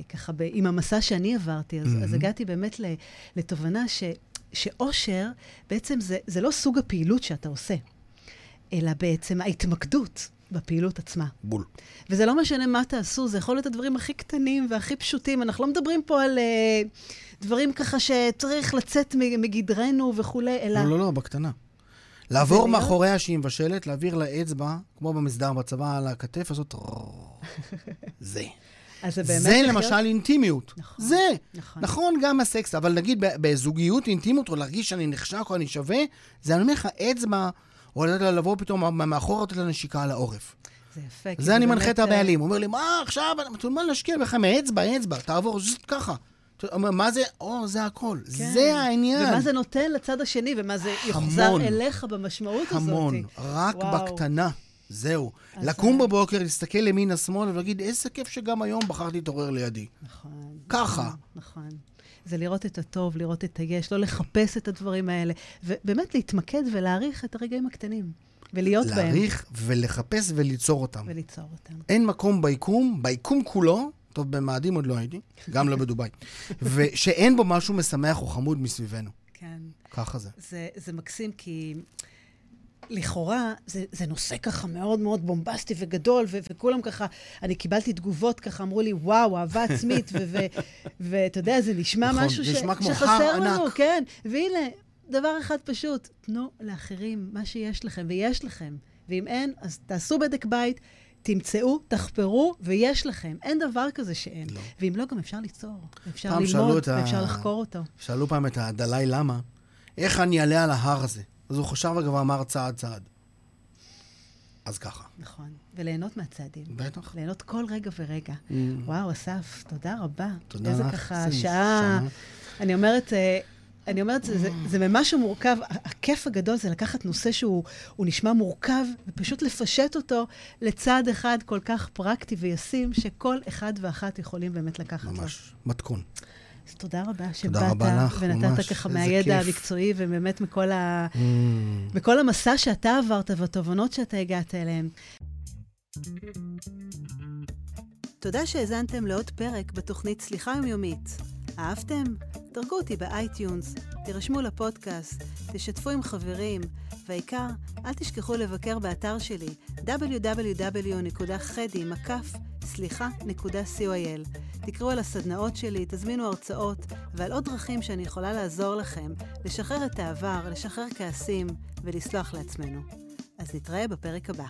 ככה, ב, עם המסע שאני עברתי, אז,
Mhm.
אז הגעתי באמת ל, לתובנה ש, שאושר, בעצם זה, זה לא סוג הפעילות שאתה עושה, אלא בעצם ההתמקדות בפעילות עצמה.
בול.
וזה לא משנה מה תעשו, זה יכול להיות הדברים הכי קטנים והכי פשוטים. אנחנו לא מדברים פה על uh, דברים ככה שצריך לצאת מגדרנו וכולי, אלא...
לא, לא, לא, בקטנה. לעבור מאחוריה שהיא מבשלת, להעביר לה אצבע, כמו במסדר בצבא, על הכתף, לעשות... זה.
אז זה באמת
זה
צריך
למשל
להיות...
אינטימיות.
נכון,
זה.
נכון.
נכון, גם הסקס, אבל נגיד בזוגיות אינטימיות, או להרגיש שאני נחשק או אני שווה, זה אני אומר לך, אצבע, או לתת לה לבוא פתאום מה- מאחורה, לתת לה נשיקה על העורף.
זה יפה.
זה אני מנחה את הבעלים. הוא אומר לי, מה עכשיו? אתה אומר, להשקיע בך מאצבע, אצבע, תעבור, זז, ככה. אומר, מה זה? או, זה הכל.
כן.
זה העניין.
ומה זה נותן לצד השני, ומה זה יוחזר. אליך במשמעות הזאת.
המון, רק
וואו.
בקטנה. זהו. לקום
זה-
בבוקר, להסתכל ימינה שמאלה ולהגיד, איזה כיף שגם היום בחרתי להתעורר לידי.
נכון.
ככה.
נכון. זה לראות את הטוב, לראות את היש, לא לחפש את הדברים האלה, ובאמת להתמקד ולהעריך את הרגעים הקטנים, ולהיות בהם.
להעריך ולחפש וליצור אותם.
וליצור אותם.
אין מקום ביקום, ביקום כולו, טוב, במאדים עוד לא הייתי, גם לא בדובאי, [LAUGHS] ושאין בו משהו משמח או חמוד מסביבנו.
כן.
ככה זה.
זה, זה מקסים כי לכאורה, זה, זה נושא ככה מאוד מאוד בומבסטי וגדול, ו- וכולם ככה, אני קיבלתי תגובות ככה, אמרו לי, וואו, אהבה עצמית, [LAUGHS] ואתה יודע, זה נשמע
נכון,
משהו
נשמע
ש- שחסר
חר
לנו,
ענק.
כן. והנה, דבר אחד פשוט, תנו לאחרים מה שיש לכם, ויש לכם. ואם אין, אז תעשו בדק בית, תמצאו, תחפרו, ויש לכם. אין דבר כזה שאין.
לא.
ואם לא, גם אפשר ליצור, אפשר ללמוד,
את ה-
ואפשר לחקור אותו.
שאלו פעם את הדלאי למה, איך אני אעלה על ההר הזה? אז הוא חשב אגב אמר צעד צעד. אז ככה.
נכון. וליהנות מהצעדים.
בטח.
ליהנות כל רגע ורגע.
Mm.
וואו, אסף, תודה רבה.
תודה
איזה
לך,
ככה
סימי,
שעה...
שעה.
אני אומרת, אה, אני אומרת, זה, זה, זה ממשהו מורכב. הכיף הגדול זה לקחת נושא שהוא הוא נשמע מורכב, ופשוט לפשט אותו לצד אחד כל כך פרקטי וישים, שכל אחד ואחת יכולים באמת לקחת לו.
ממש. מתכון.
אז תודה רבה
תודה
שבאת,
רבה לך,
ונתת
ממש,
ככה מהידע
כיף.
המקצועי, ובאמת מכל, ה...
Mm.
מכל המסע שאתה עברת והתובנות שאתה הגעת אליהן. תודה שהאזנתם לעוד פרק בתוכנית סליחה יומיומית. אהבתם? דרגו אותי ב iTunes, תירשמו לפודקאסט, תשתפו עם חברים, והעיקר, אל תשכחו לבקר באתר שלי www.חדי.סליחה.co.il. תקראו על הסדנאות שלי, תזמינו הרצאות ועל עוד דרכים שאני יכולה לעזור לכם לשחרר את העבר, לשחרר כעסים ולסלוח לעצמנו. אז נתראה בפרק הבא.